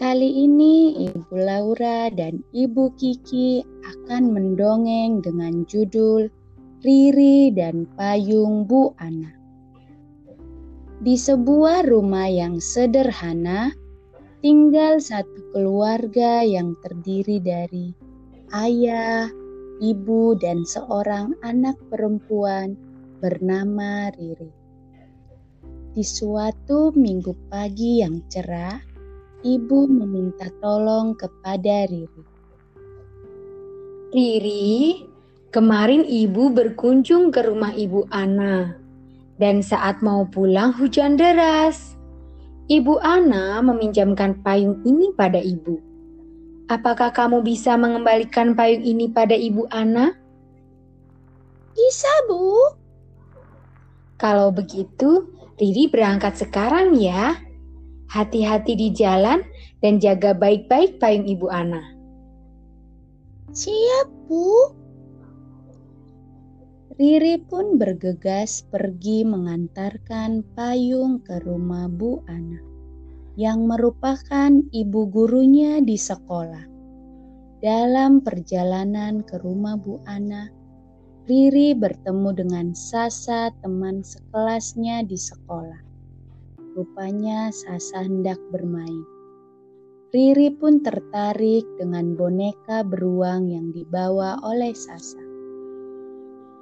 Kali ini Ibu Laura dan Ibu Kiki akan mendongeng dengan judul Riri dan Payung Bu Ana. Di sebuah rumah yang sederhana, tinggal satu keluarga yang terdiri dari ayah, ibu, dan seorang anak perempuan bernama Riri. Di suatu minggu pagi yang cerah, ibu meminta tolong kepada Riri. Riri, kemarin ibu berkunjung ke rumah ibu Ana. Dan saat mau pulang hujan deras. Ibu Ana meminjamkan payung ini pada ibu. Apakah kamu bisa mengembalikan payung ini pada ibu Ana? Bisa, Bu. Kalau begitu, Riri berangkat sekarang ya. Hati-hati di jalan dan jaga baik-baik payung Ibu Ana. Siap, Bu. Riri pun bergegas pergi mengantarkan payung ke rumah Bu Ana, yang merupakan ibu gurunya di sekolah. Dalam perjalanan ke rumah Bu Ana, Riri bertemu dengan Sasa, teman sekelasnya di sekolah. Rupanya Sasa hendak bermain. Riri pun tertarik dengan boneka beruang yang dibawa oleh Sasa.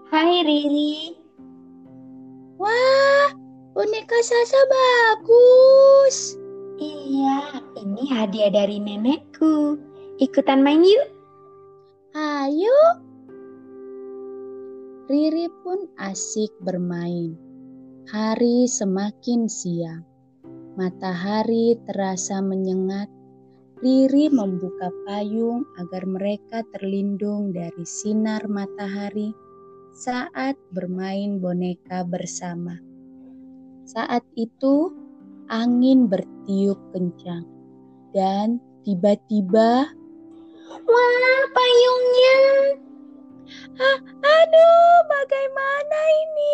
Hai Riri. Wah, boneka Sasa bagus. Iya, ini hadiah dari nenekku. Ikutan main yuk. Ayo. Riri pun asik bermain. Hari semakin siang. Matahari terasa menyengat. Riri membuka payung agar mereka terlindung dari sinar matahari saat bermain boneka bersama. Saat itu, angin bertiup kencang dan tiba-tiba, "Wah, payungnya!" Ah, aduh, bagaimana ini?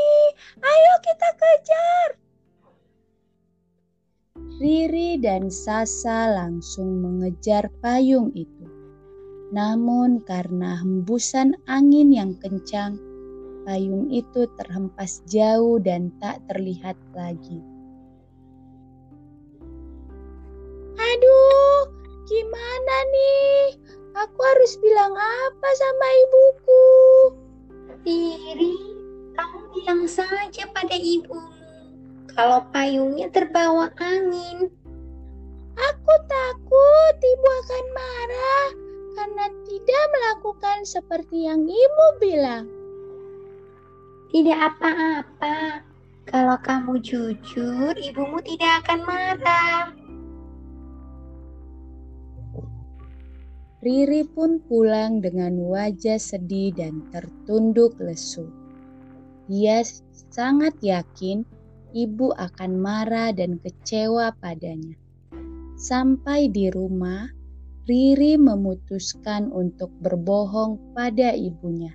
Dan Sasa langsung mengejar payung itu. Namun karena hembusan angin yang kencang, payung itu terhempas jauh dan tak terlihat lagi. Aduh, gimana nih? Aku harus bilang apa sama ibuku? Riri, kamu bilang saja pada ibumu kalau payungnya terbawa angin. Aku takut ibu akan marah karena tidak melakukan seperti yang ibu bilang. Tidak apa-apa. Kalau kamu jujur, ibumu tidak akan marah. Riri pun pulang dengan wajah sedih dan tertunduk lesu. Dia sangat yakin ibu akan marah dan kecewa padanya. Sampai di rumah, Riri memutuskan untuk berbohong pada ibunya.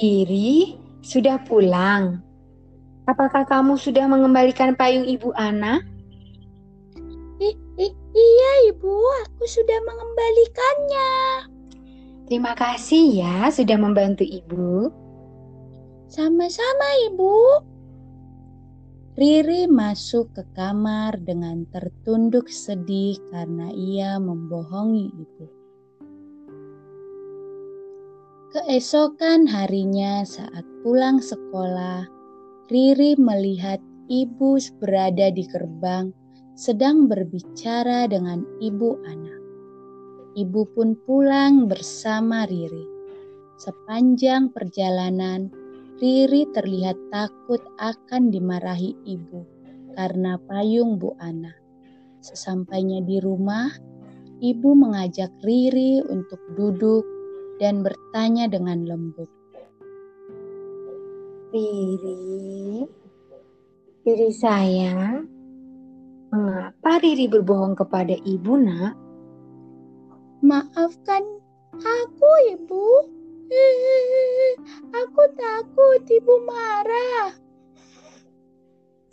Riri, sudah pulang. Apakah kamu sudah mengembalikan payung ibu Ana? Iya ibu, aku sudah mengembalikannya. Terima kasih ya sudah membantu ibu. Sama-sama ibu. Riri masuk ke kamar dengan tertunduk sedih karena ia membohongi ibu. Keesokan harinya saat pulang sekolah, Riri melihat ibu berada di gerbang sedang berbicara dengan ibu anak. Ibu pun pulang bersama Riri. Sepanjang perjalanan, Riri terlihat takut akan dimarahi ibu karena payung Bu Ana. Sesampainya di rumah, ibu mengajak Riri untuk duduk dan bertanya dengan lembut. Riri, Riri sayang, mengapa Riri berbohong kepada ibu nak? Maafkan aku ibu, aku takut ibu marah.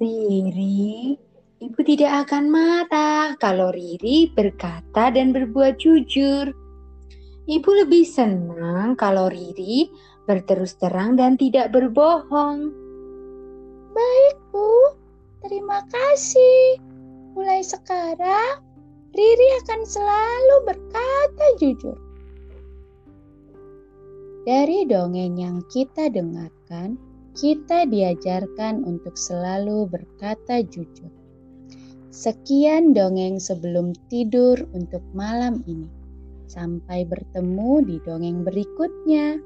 Riri, ibu tidak akan marah kalau Riri berkata dan berbuat jujur. Ibu lebih senang kalau Riri berterus terang dan tidak berbohong. Baik, Bu. Terima kasih. Mulai sekarang, Riri akan selalu berkata jujur. Dari dongeng yang kita dengarkan, kita diajarkan untuk selalu berkata jujur. Sekian dongeng sebelum tidur untuk malam ini. Sampai bertemu di dongeng berikutnya.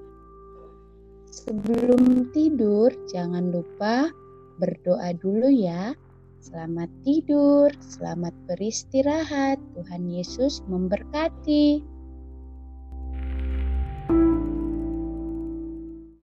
Sebelum tidur, jangan lupa berdoa dulu ya. Selamat tidur, selamat beristirahat. Tuhan Yesus memberkati.